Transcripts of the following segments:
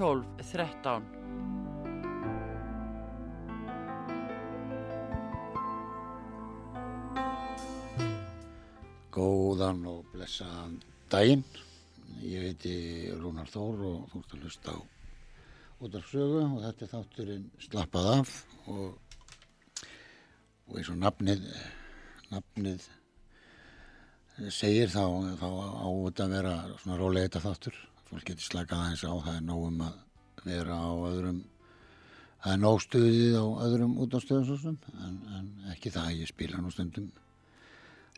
12 13 Góðan og blessaðan daginn. Ég heiti Rúnar Þór og þú ert að hlusta á útarsögu og þetta er þátturinn Slappað af og, og eins og nafnið, nafnið segir þá, þá á þetta að vera svona rólega þetta þáttur fólk getur slakað aðeins á það er nógum að vera á öðrum það er nóg stuðið á öðrum útástöðum en, en ekki það ég spila nú stundum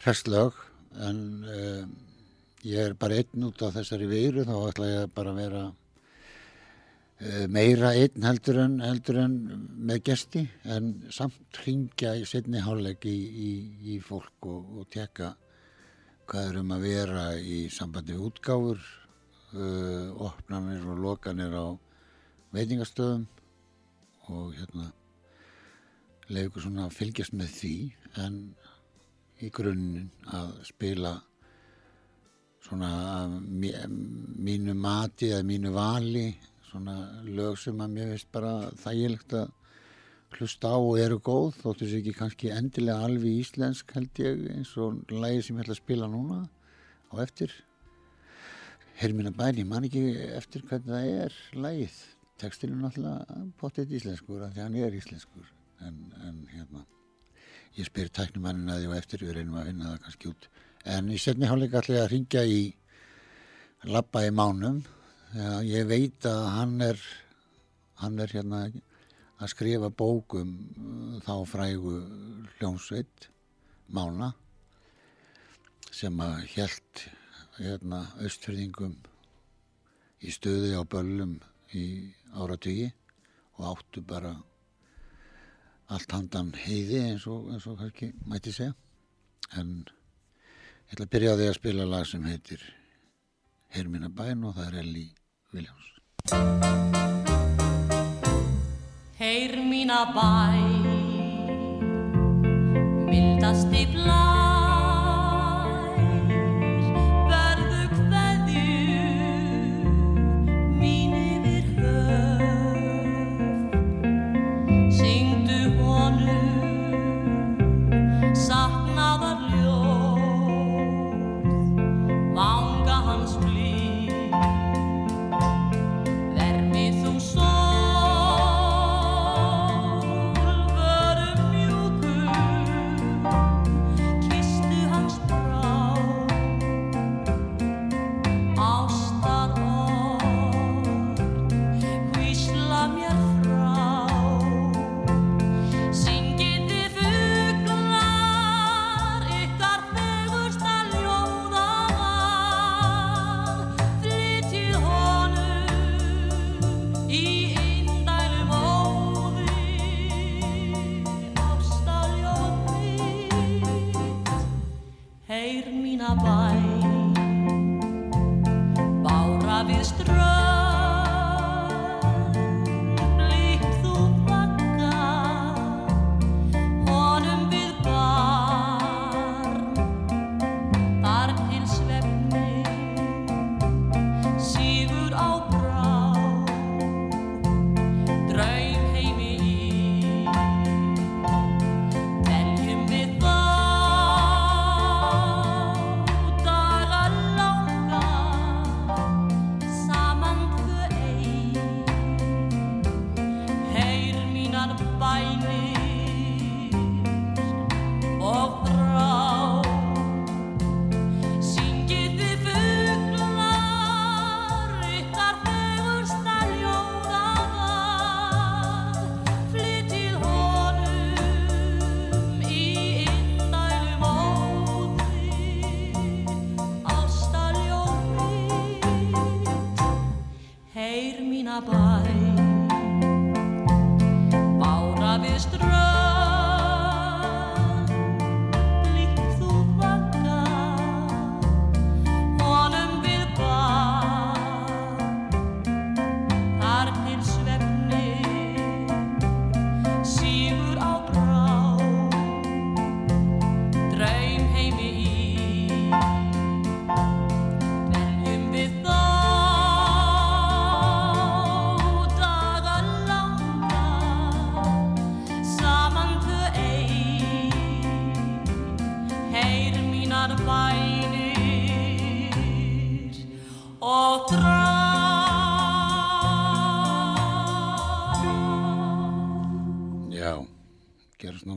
restlög en um, ég er bara einn út af þessari veiru þá ætla ég bara að vera uh, meira einn heldur en, heldur en með gesti en samt ringja í setni háleg í, í, í fólk og, og tjekka hvað er um að vera í sambandi við útgáfur uh, opnanir og lokanir á veitingastöðum og hérna leiður svona að fylgjast með því en í grunninn að spila svona mínu mati eða mínu vali svona lög sem að mér veist bara þægilegt að hlusta á og eru góð þóttu sér ekki kannski endilega alveg íslensk held ég eins og lægi sem ég ætla að spila núna á eftir Hermina bæni, man ekki eftir hvernig það er lægið. Tekstilinn er náttúrulega potið íslenskur, þannig að hann er íslenskur. En, en hérna, ég spyr tæknumannin að ég var eftir, við reynum að finna það kannski út. En í setni hálfleika ætla ég að ringja í Lappa í mánum. Þegar ég veit að hann er, hann er hérna að skrifa bókum uh, þá frægu hljómsveit, Mána, sem að helt hérna, austfjörðingum í stöði á böllum í áratögi og áttu bara allt handan heiði eins og, eins og kannski mæti segja. En ég ætla að byrja á því að spila lag sem heitir Hermina bæn og það er Elli Viljáns Hermina bæn mildasti blá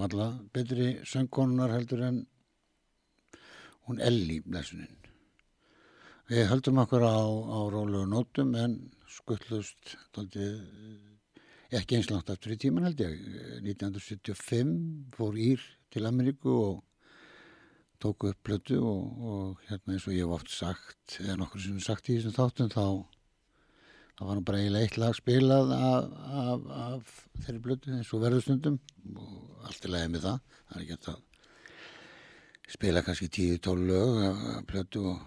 alltaf betri söngkonunar heldur en hún Elli blessuninn. Við höldum okkur á, á rólegu nótum en skullust daldið, ekki eins langt aftur í tíman held ég. 1975 fór Ír til Ameríku og tóku upp plötu og, og hérna eins og ég hef oft sagt, eða nokkur sem sagt í þessum þáttum þá það var nú bara eiginlega eitt lag spilað af, af, af þeirri blötu eins og verðustundum og allt er leiðið með það. Það er ekki að spila kannski 10-12 lög af blötu og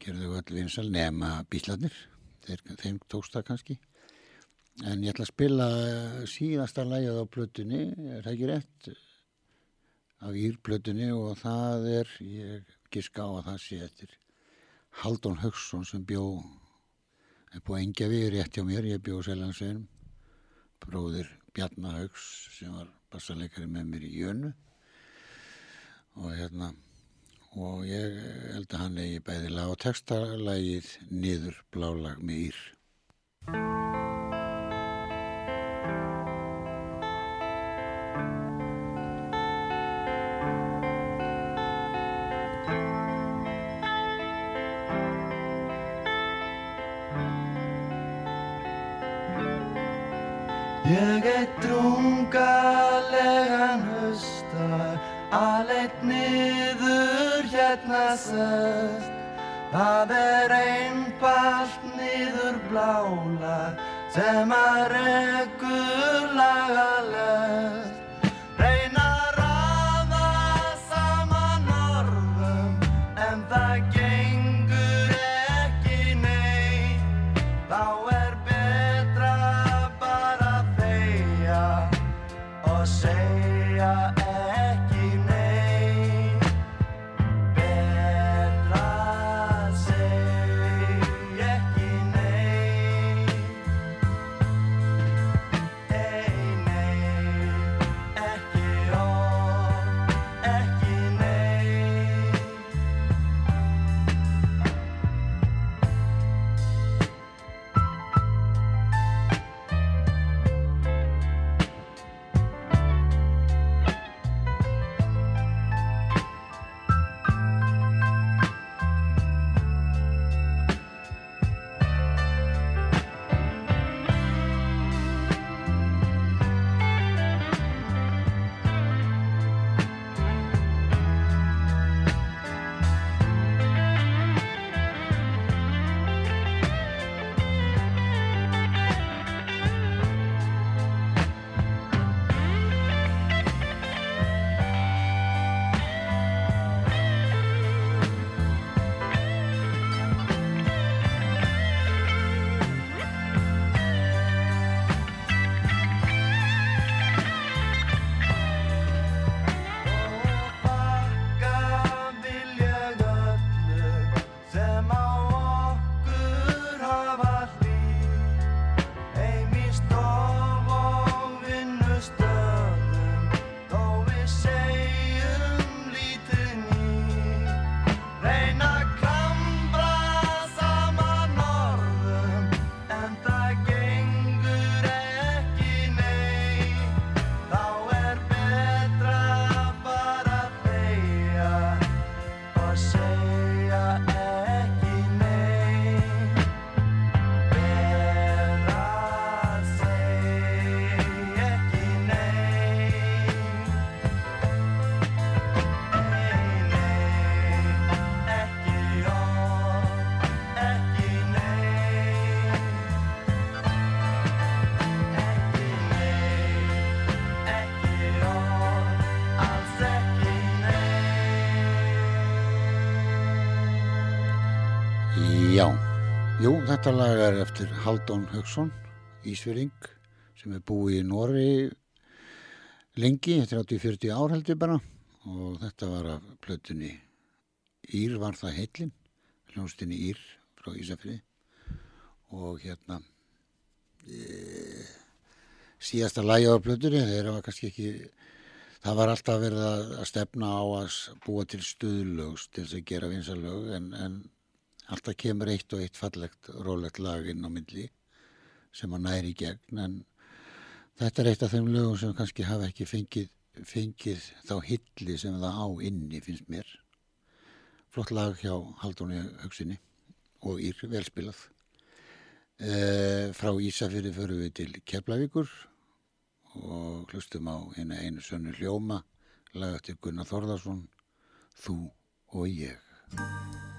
gera þau allir vinsal nema bílarnir þeim tókst það kannski. En ég ætla að spila síðasta lagið á blötunni er það ekki rétt? Af írblötunni og það er ég giska á að það sé eftir Haldón Högsson sem bjó er búið að engja við rétt hjá mér, ég bjóð Selansveginum, bróðir Bjarnahauks sem var bassarleikari með mér í Jönu og hérna og ég held að hann eigi bæði lag og textalagið niður blálag með Ír. Aleitt niður hérna sest Það er einfalt niður blála Sem að rekur Já, jú, þetta lag er eftir Haldón Högsson, Ísvering, sem er búið í Nóri lengi, 30-40 ár held ég bara, og þetta var af plötunni Ír var það heillin, hljónstinni Ír frá Ísafriði, og hérna, e, síðasta lagi á plötunni, þeir var kannski ekki, það var alltaf verið að, að stefna á að búa til stuðlögs til þess að gera vinsalög, en, en alltaf kemur eitt og eitt fallegt rólegt lag inn á milli sem að næri í gegn en þetta er eitt af þeim lögum sem kannski hafa ekki fengið, fengið þá hilli sem það á inni finnst mér. Flott lag hjá Haldóni Haugsinni og Ír velspilað. E, frá Ísafyrði förum við til Keflavíkur og hlustum á eina einu sönnu hljóma lag eftir Gunnar Þorðarsson Þú og ég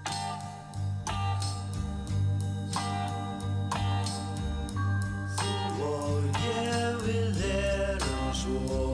erum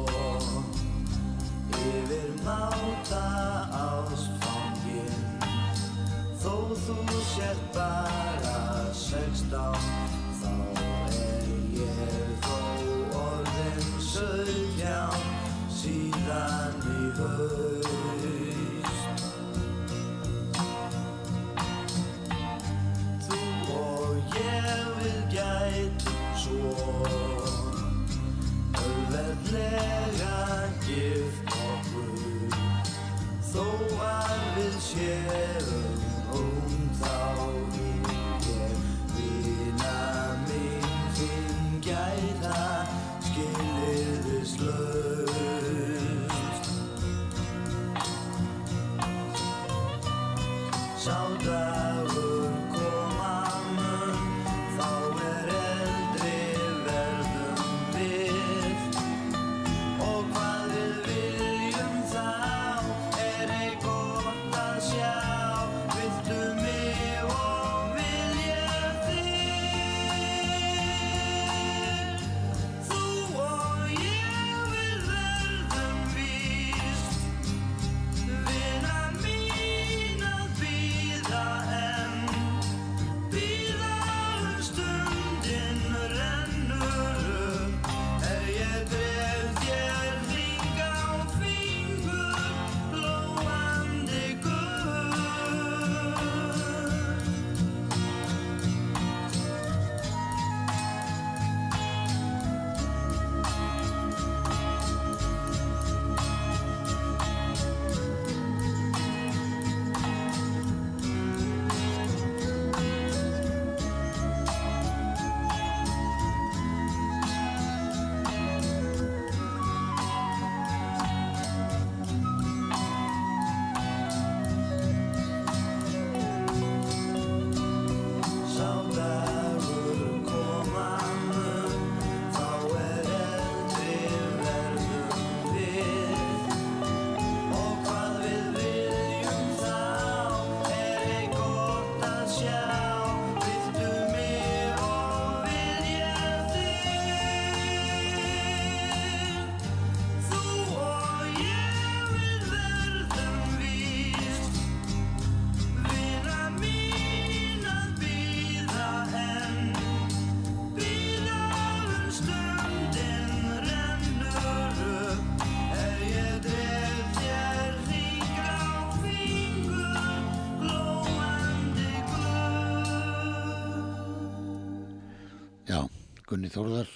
Gunni Þórðar,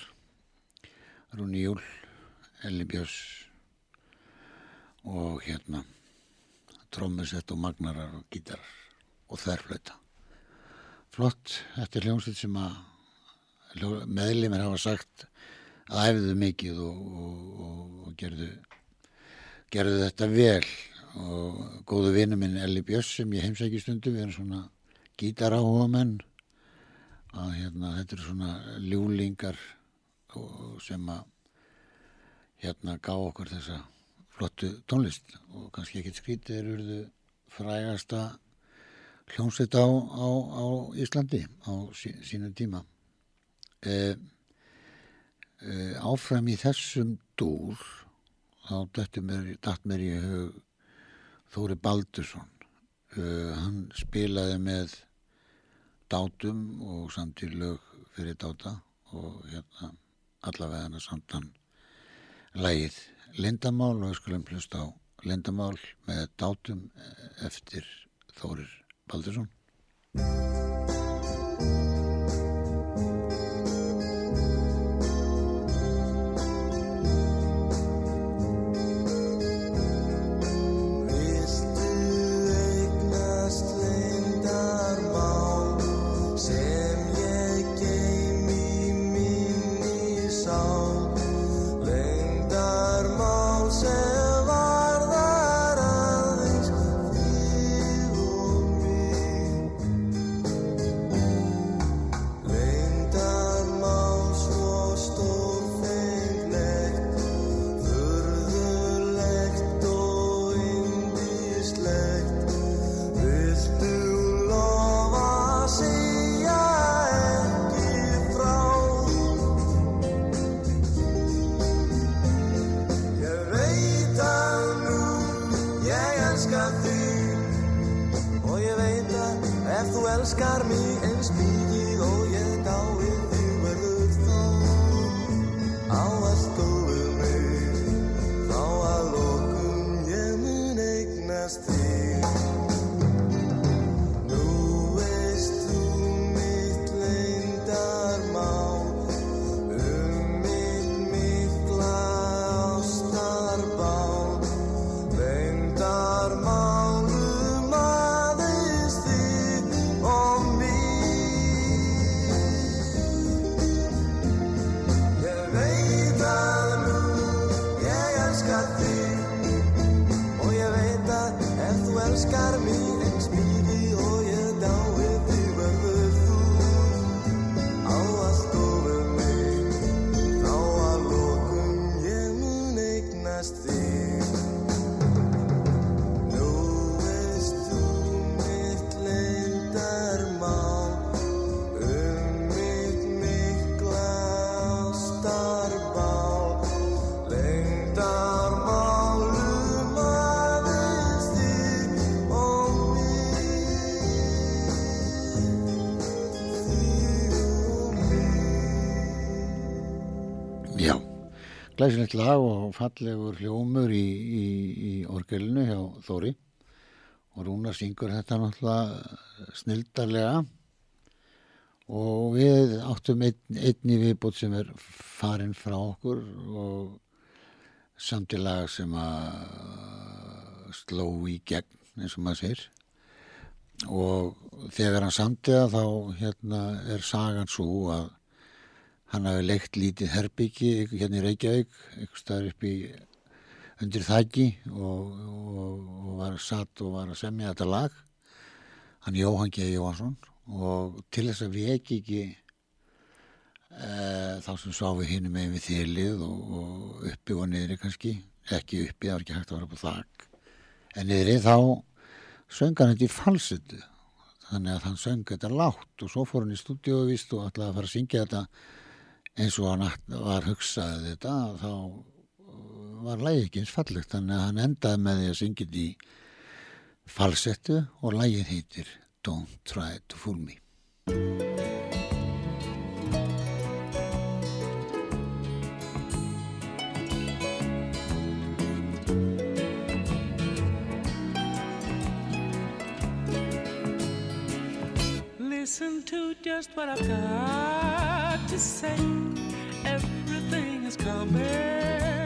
Rúni Júl, Elli Björns og hérna trommusett og magnarar og gítarar og þærflöta. Flott, þetta er hljómsveit sem að meðlimir hafa sagt að æfðu mikið og, og, og, og gerðu, gerðu þetta vel og góðu vinur minn Elli Björns sem ég heimsæki stundu, við erum svona gítaráhuga menn að hérna, þetta eru svona ljúlingar sem að hérna gá okkur þessa flottu tónlist. Og kannski ekkert skrítið er urðu frægasta hljómsveit á, á, á Íslandi á sí, sínum tíma. E, e, áfram í þessum dúr þá dættu mér, í hug Þóri Baldursson. Uh, hann spilaði með dátum og samtíð lög fyrir dáta og hérna allavega hann að samtan lægið Lindamál og við skulum hlusta á Lindamál með dátum eftir Þórir Baldursson glæsilegt lag og fallegur hljómur í, í, í orgelinu hjá Þóri. Og Rúnar syngur þetta náttúrulega snildarlega. Og við áttum einn, einni viðbútt sem er farin frá okkur og samtilag sem að sló í gegn eins og maður segir. Og þegar hann samtiða þá hérna er sagan svo að hann hafi leikt lítið herbyggi hérna í Reykjavík, einhvers staðar upp í undir þæki og, og, og var satt og var að semja þetta lag. Hann Jóhann G. Jóhansson og til þess að við ekki ekki e, þá sem sváfi hinn með við þýlið og, og uppi og niðri kannski ekki uppi, það var ekki hægt að vera på þak. En niðri þá söng hann þetta í falsetu þannig að hann söng þetta látt og svo fór hann í stúdíu og vist og ætlaði að fara að syngja þetta eins og hann var hugsaði þetta þá var lægi ekki eins fallegt. Þannig að hann endaði með því að syngja þetta í falsettu og lægið heitir Don't Try to Fool Me. Listen to just what I've got to say. Everything is coming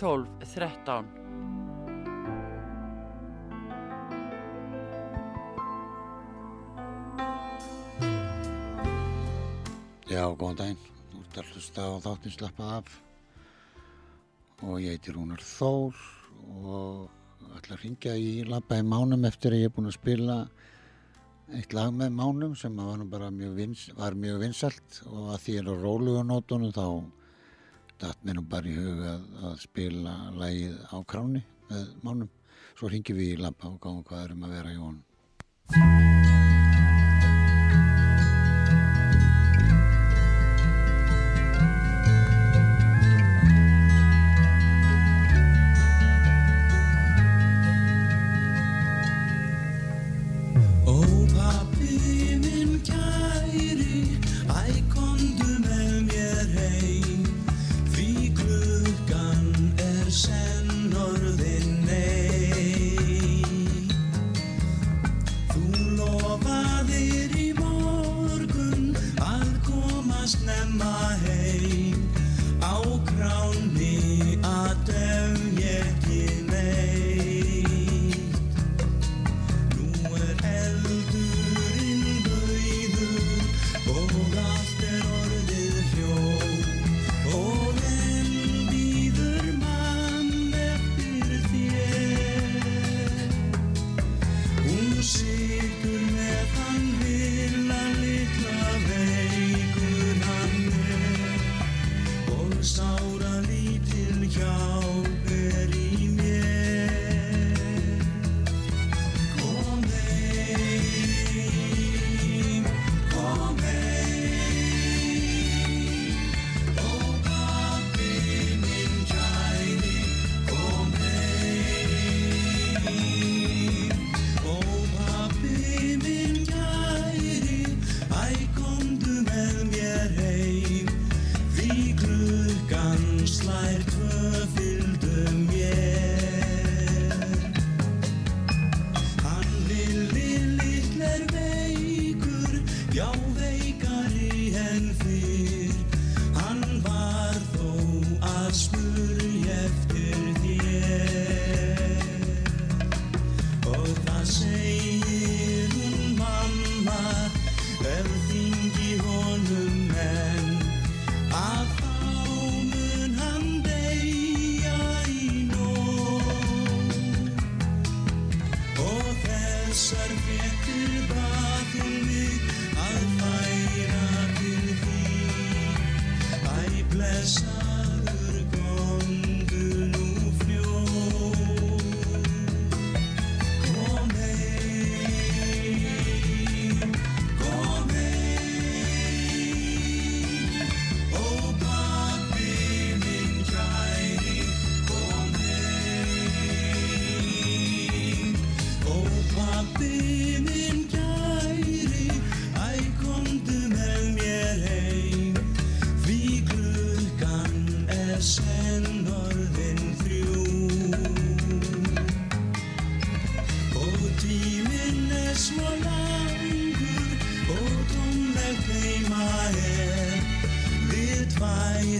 12.13 Já, góðan daginn. Þú ert að hlusta á þáttin slappað af. Og ég heiti Rúnar Þór og ætla að ringja í Lampaði Mánum eftir að ég er búin að spila eitt lag með Mánum sem var mjög, vins, var mjög vinsalt og að því að ég er á rólugunótunum þá dætt mér nú bara í hug að, að spila lægið á kráni með mánum svo ringi við í labba og gáum hvað erum að vera í honum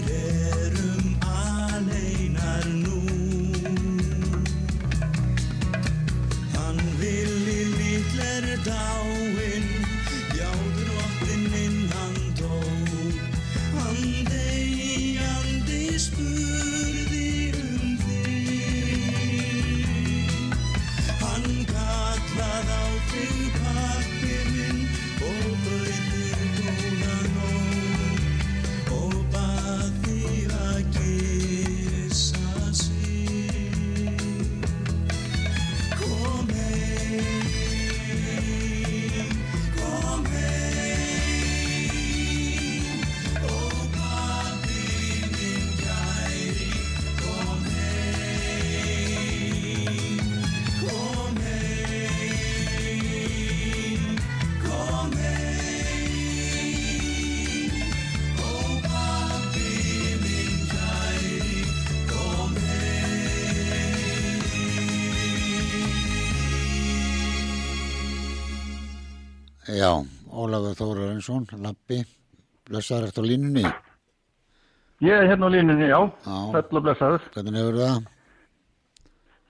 need. Sörensson, Lappi blessaður eftir línunni Ég er hérna á línunni, já, þetta blessaður Hvernig hefur það?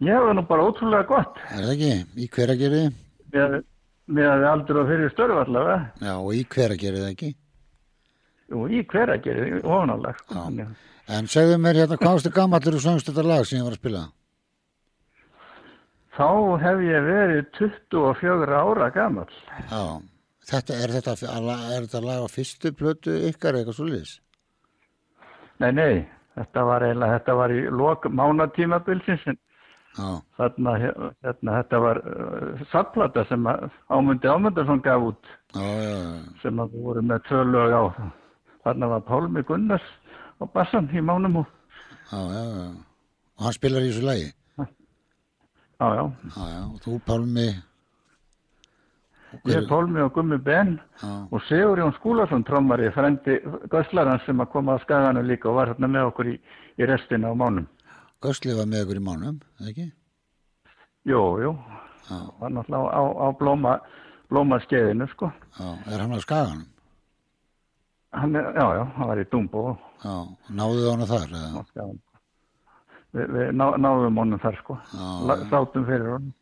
Ég hefur nú bara ótrúlega gott Er það ekki? Í hverja gerði? Við hefum aldrei að fyrir störf allavega Já, og í hverja gerði það ekki? Jú, í hverja gerði, ofanallega sko. En segðu mér hérna, hvaðstu gammallir og söngst þetta lag sem ég var að spila? Þá hef ég verið 24 ára gammal Já þetta, er þetta, er þetta lag á fyrstu plötu ykkar eitthvað svo liðs? Nei, nei, þetta var eiginlega, þetta var í lok mánatímabilsins þarna, hérna, þetta var uh, sattplata sem Ámundi Ámundarsson gaf út já, já, sem að voru með tvö lög á. Þarna var Pálmi Gunnars á bassan í mánum og. Og hann spilar í þessu lagi? já, já, Já, já. Og þú, Pálmi? Ég Pálmi og Gummi Ben Já, og Sigur Jón Skúlason trommari, frendi Göslarans sem að koma á skaganu líka og var hérna með okkur í, í restina á mánum. Gösli var með ykkur í mánum, ekki? Jú, jú, Já, var náttúrulega á, á blóma, blómaskeiðinu, sko. já. Er hann á skaganum? Hann er, já, já, hann var í Dumbo Já, náðu hann þar, á skaganu. Vi, við ná, náðum honum þar, sko. Já, Sátum fyrir honum.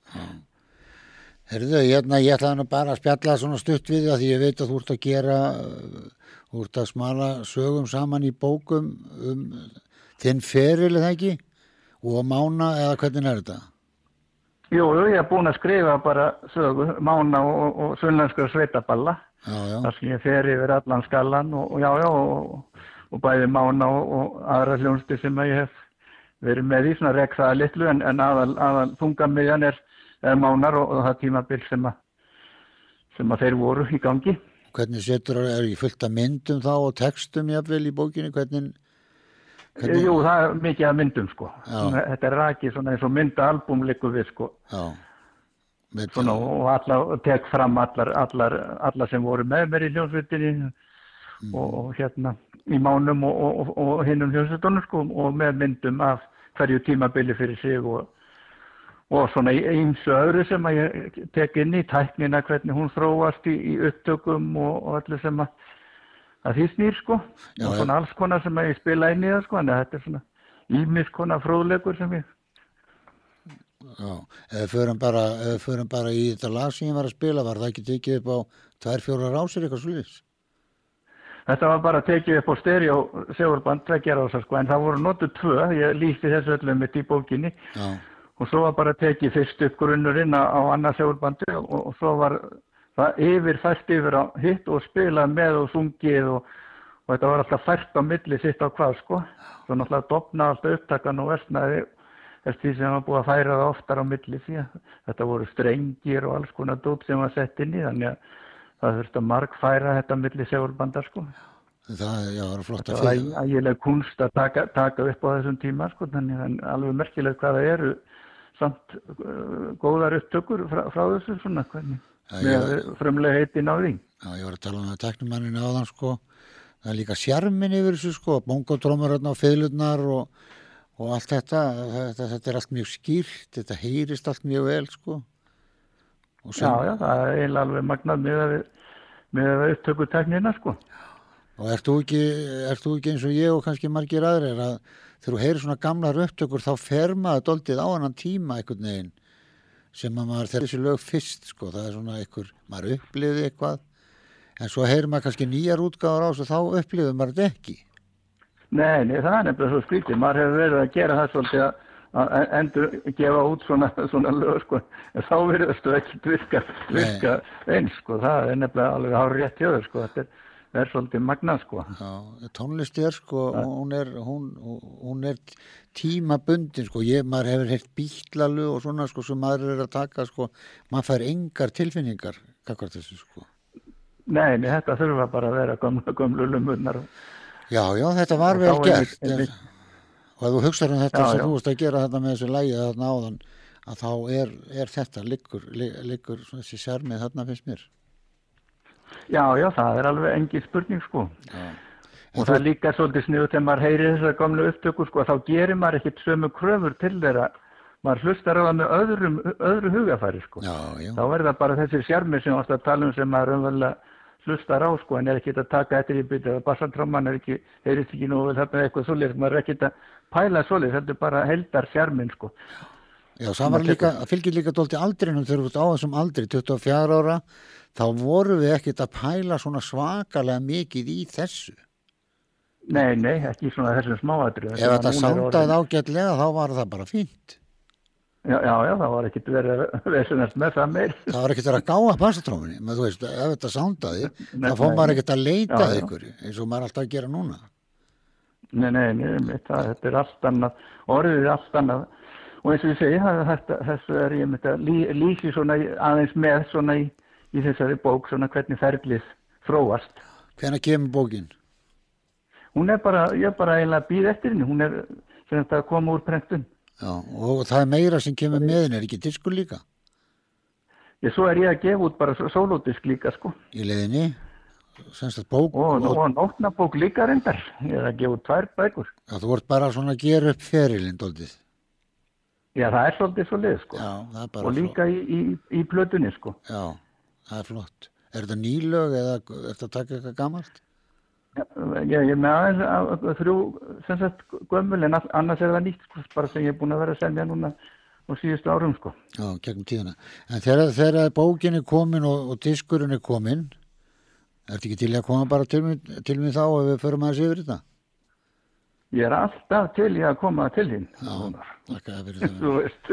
Herðu, hérna, ég ætlaði nú bara að spjalla svona stutt við það því ég veit að þú ert að gera, uh, þú ert að smala sögum saman í bókum um þinn feril eða ekki og mána eða hvernig er þetta? Jú, ég er búinn að skrifa bara sögu, mána og, og, og sunnlenskra sveitaballa. Þar sem ég fer yfir allan skallan og, og já, já, og, og bæði mána og, aðra hljónstu sem að ég hef verið með í svona rekk það litlu en, en aðal, aðal þungamiðjan er, er mánar og, og það tímabil sem að, sem að þeir voru í gangi. hvernig setur, er ekki fullt af myndum þá og textum jafnvel í bókinni, hvernig, hvernig, Jú, það er mikið af myndum sko. Svona, þetta er rakið svona eins og myndaalbum likur við sko. já, Svona, og alla, tek fram allar, allar, allar sem voru með mér í hljónsvitinni og, og hérna í mánum og, og, og, og hinnum hljónsvitunum sko og með myndum af hverju tímabili fyrir sig og, og svona eins og öðru sem að ég tek inn í tæknina hvernig hún þróast í, í upptökum og, og öllu sem að, að því snýr sko. Já, og svona alls konar sem að ég spila inn í það sko en þetta er svona ímis konar fróðleikur sem ég já, eða förum bara, eða förum bara í þetta lag sem ég var að spila, var það ekki tekið upp á tvær, fjóra rásir eitthvað slúðis? Þetta var bara tekið upp á stereo á þess sko, en það voru notuð tvö, ég lýsti þessu öllum mitt í bókinni. Já, og svo var bara tekið fyrst upp grunnurinn á, annað segurbandi og, og svo var það yfir fært yfir á hitt og spilað með og sungið og, og þetta var alltaf fært á milli sitt á hvað sko, svo náttúrulega dopnaði alltaf upptakan og versnaði eftir því sem var búið að færa það oftar á milli því að þetta voru strengir og alls konar dóp sem var sett inn í þannig að það þurfti að margfæra þetta milli segurbandar sko. það, já, það var flott að Það var fyrir, ægileg kunst að taka, taka upp á þessum tíma sko, þannig að alveg merkilegt hvað það eru samt uh, góðar upptökur frá, frá þessu svona hvernig frumlega heitin á því. já, ég var að tala um það teknumannin áðan, sko, það er líka sjarmin yfir þessu, sko, bongotrómur hérna á fiðlurnar og, og allt þetta, þetta, þetta er allt mjög skýrt, þetta heyrist allt mjög vel, sko. Og Já, já, það er eiginlega alveg magnað með að við, með að upptöku teknina sko. Og ert þú ekki, ekki eins og ég og kannski margir aðrir að þegar þú heyrir svona gamlar upptökur þá fer maður doldið á annan tíma einhvern veginn sem að maður þegar þessi lög fyrst sko, það er svona einhver, maður upplifði eitthvað en svo heyrir maður kannski nýjar útgáður á og þá upplifði maður þetta ekki. Nei, nei, það er nefnilega svo skrítið. Maður hefur verið að gera það svolítið að endur gefa út svona, svona lög sko. En þá verður það ekki virka, virka eins sko. Það er nefnilega alveg hár rétt hjá þau sko. Þetta er, er svolítið magnað sko. Já, tónlist er sko, hún er, hún, hún er tímabundin sko, ég, maður hefur heyrt bítlalu og svona sko sem maður er að taka sko, maður fær engar tilfinningar, kakvar þessu sko. Nei, nei, þetta þurfa bara að vera gömlu, gömlu lumurnar. Já, já, þetta var vel er gert. einmitt- einmitt- Og ef þú hugsar um þetta sem þú veist að gera þetta með þessu lægi þarna áðan, að þá er, er þetta liggur, li- liggur þessi sérmið þarna finnst mér. Já, já, það er alveg engi spurning sko. Já. Og það er líka svolítið sniðu þegar maður heyrir þessar gamlu upptökur sko, þá gerir maður ekkit sömu kröfur til þeirra maður hlustar á það með öðrum, öðru hugafæri sko. já, já, þá er það bara þessi sjarmi sem varst að tala um sem maður umverulega hlustar á sko en er ekki að taka eftir í byrju eða bassantróman er ekki, heyrist ekki nú vel þarna eitthvað svoleiðis, maður er ekki að pæla svoleiðis, þetta er bara heldar sjarmin sko. já, það var líka, það fylgir líka dólti aldrinum þegar þú ert á þessum aldri, 24 ára, þá voru við ekkert að pæla svona svakalega mikið í þessu. Nei, nei, ekki svona þessum smáatri. Ef þetta sándaði ágætlega, þá var það bara fínt. Já, já, já, það var ekkit verið að vesenast með það meir. Það var ekkert verið að gáa bassatróminni, menn þú veist, ef þetta sándaði, Nei, þá fór nei. maður ekkert að leita Já, já. ykkur, eins og maður er alltaf að gera núna. Nei, nei, nei, mitt, það, þetta er allt annað, orðið er allt annað. Og eins og ég segi, þessu er ég myndi að lýsi svona aðeins með svona í, í þessari bók, svona hvernig ferlið þróast. Hvenær kemur bókin? Hún er bara, ég er bara eiginlega býð eftir henni, hún er sem þetta koma úr prentun. Já, og það er meira sem kemur með henni, er ekki diskur líka Ég svo er ég að gefa út bara sólódisk líka, sko. í að bók Og, og nótnabók líka reyndar, ég er að gefa út tvær bækur. Já, þú vart bara svona að gera upp ferilinn doldið. Já, það er svolítið svo lið, sko. Já, það bara og líka í, í, í plötunni, sko. Já, það er flott. Er þetta nýlög eða er þetta að taka eitthvað gamalt? Já, ég er með aðeins að, þrjú, sem sagt, gömul, en annars er það nýtt, sko, bara sem ég er búin að vera að semja núna á síðustu árum, sko. Já, gegnum tíðina. En þegar, þegar bókin er komin og, og diskurinn er komin, er þetta ekki til að koma bara til mig, þá ef við förum aðeins yfir þetta? Ég er alltaf til í að koma til þín. Já, þakka það fyrir Þú það. veist.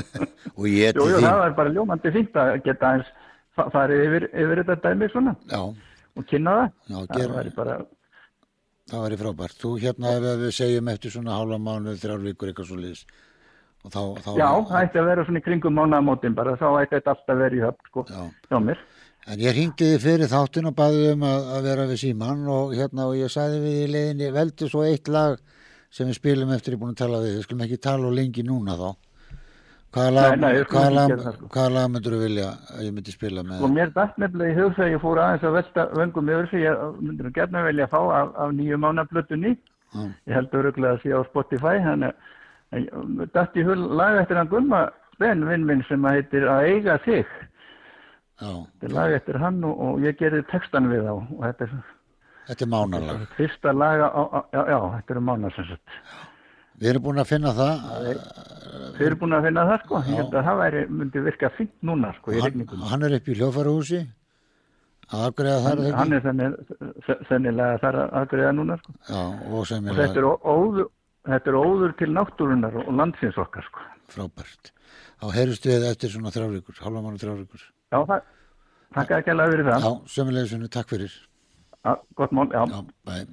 Og ég Jú, til jú, þín. það er bara ljómandi fínt að geta aðeins fa- farið yfir, yfir þetta dæmi svona Já, og kynna það. já, Það væri bara, það væri frábært. Þú hérna ef við segjum eftir svona hálfa mánuð, þrjár vikur eitthvað svo liðs. Þá, þá, já, það ætti að vera svona í kringum mánaðamótin bara, þá ætti þetta alltaf verið í höfn, sko, Já. hjá mér. En ég hringdi þið fyrir þáttin og baði um að, að vera við síman og hérna og ég sagði við í leiðinni veldu svo eitt lag sem við spilum eftir ég búin að tala við. Við skulum ekki tala og lengi núna þá. Hvaða lag, lag, sko. hvaða lag myndur þú vilja að ég myndi spila með? Og mér dætt nefnilega í hug þegar ég fór aðeins að velta vöngum yfir sig, ég myndir nú gerna velja að fá af, af nýju mánaplötunni. Já. Ég held öruglega að sé á Spotify, þannig að dætt í hug lag eftir hann Gumma Ben, vinn minn, sem að heitir Að eiga þig. Já, Þetta er lag eftir hann og, og ég gerði textan við þá þetta er þetta er mánalag. fyrsta á, já, já, þetta eru mánar sem sagt. Við erum búin að finna það. Þið eru búin að finna það sko, ég held að það væri, myndi virka fínt núna sko í Hann, regningum. hann er upp í hljófarahúsi að afgreða þar Hann ekki? er sennilega, sennilega þar að aðgreða núna sko. Já, og Og þetta er, óður, þetta er óður til náttúrunar og landsins okkar sko. frábært. Þá heyrust við eftir svona þrjáríkur, halva mánu þrjáríkur. Já, það, takk ekki alveg fyrir það. Já, semmilega sunni, takk fyrir. Já, gott mál, já. Já,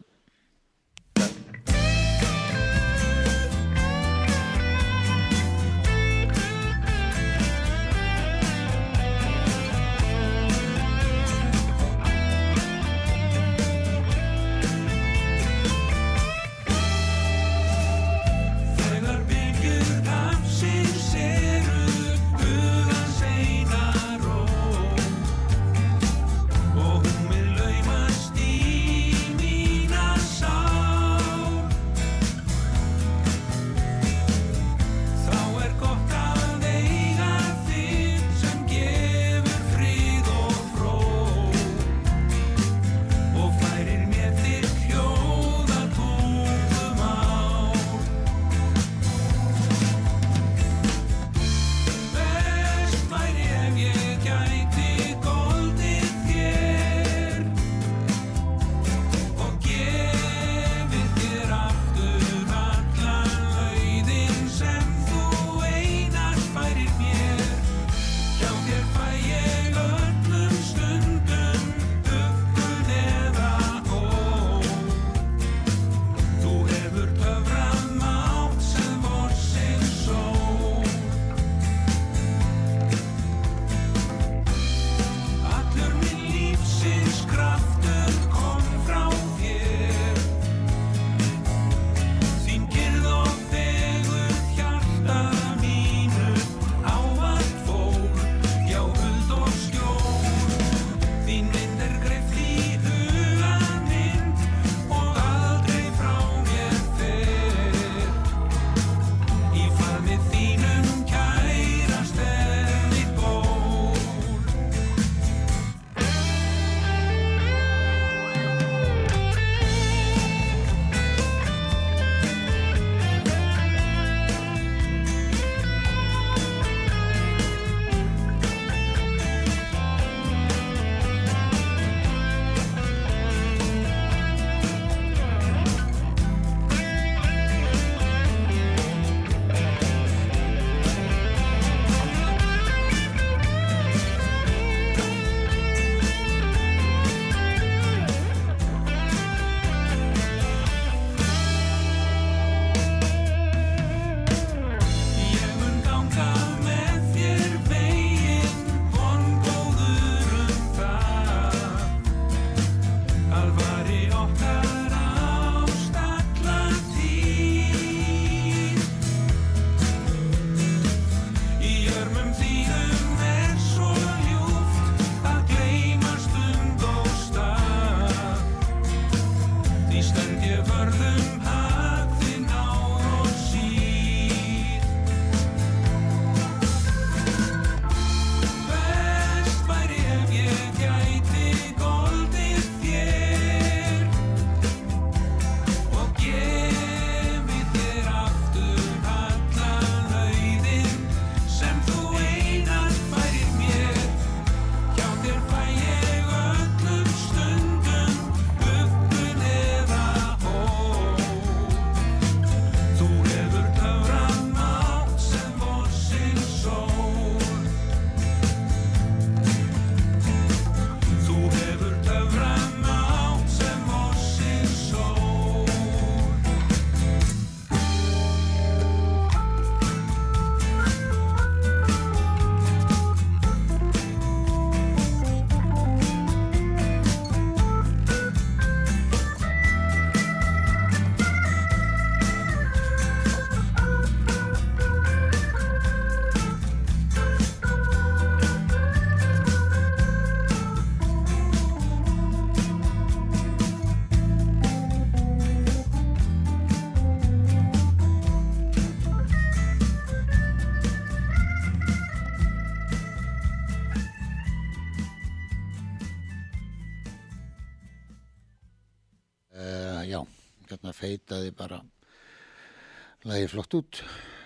Lægi flott út.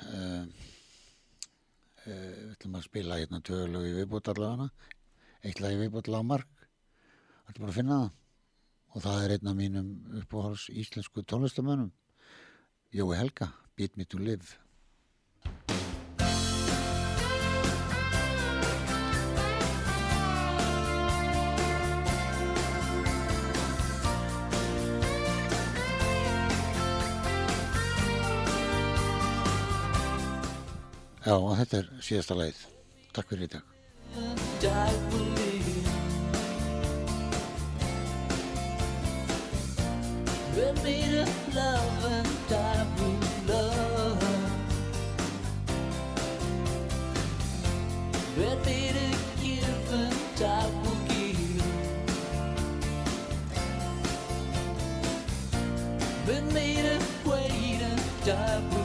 Uh, uh, við ætlum að spila hérna tölu í viðbútt allavega. Eitt lægi viðbútt Lámark. Það er bara að finna það. Og það er einn af mínum uppáhals íslensku tónlistamönnum. Jói Helga, Beat Me To Live. Já, og þetta er síðasta leið. Takk fyrir í dag. We're made of love and died of blue love. We're made of give and die will give. We're made of wait and die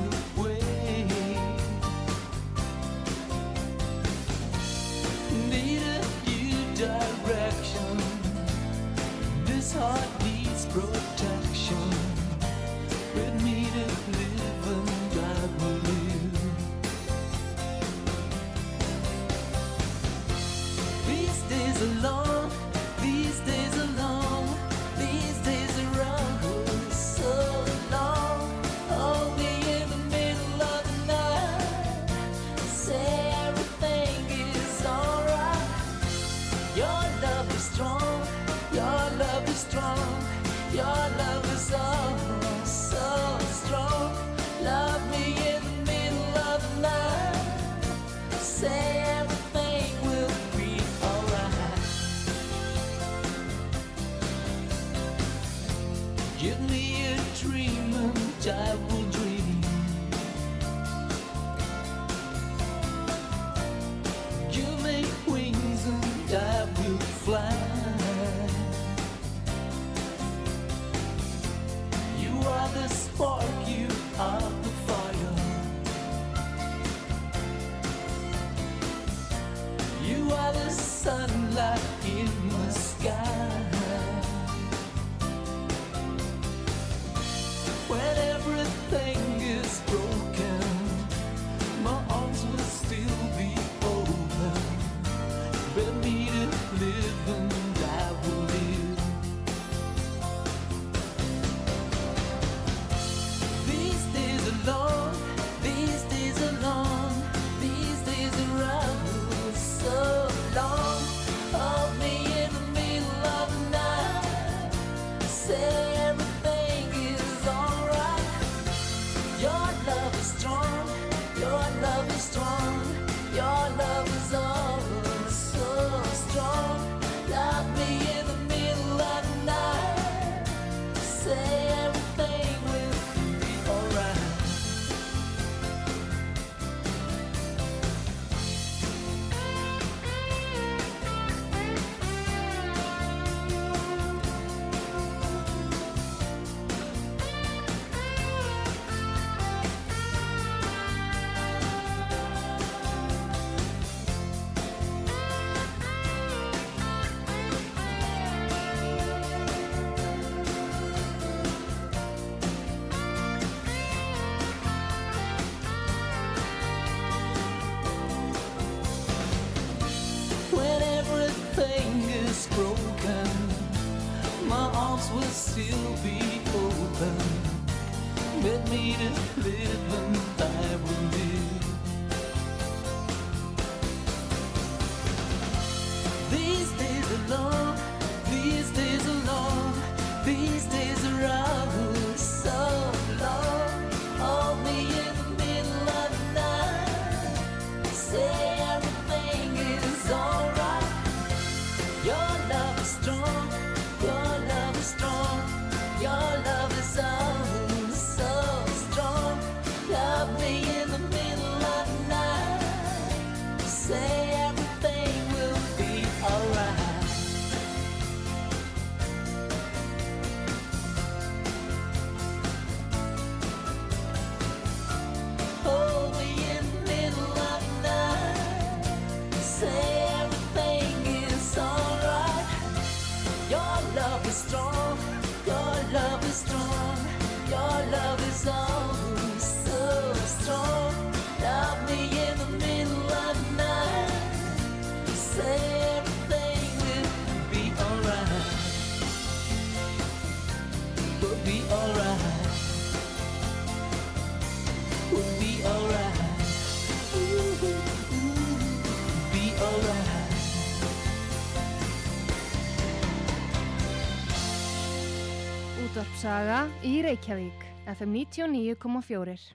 Útvarpsaga í Reykjavík, FM 99,4.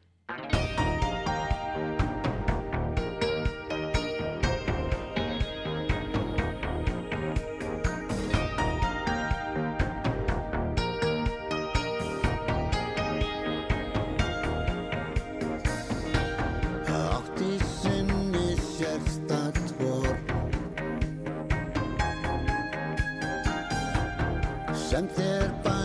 átti sinni sérstakt vor sem þér bærað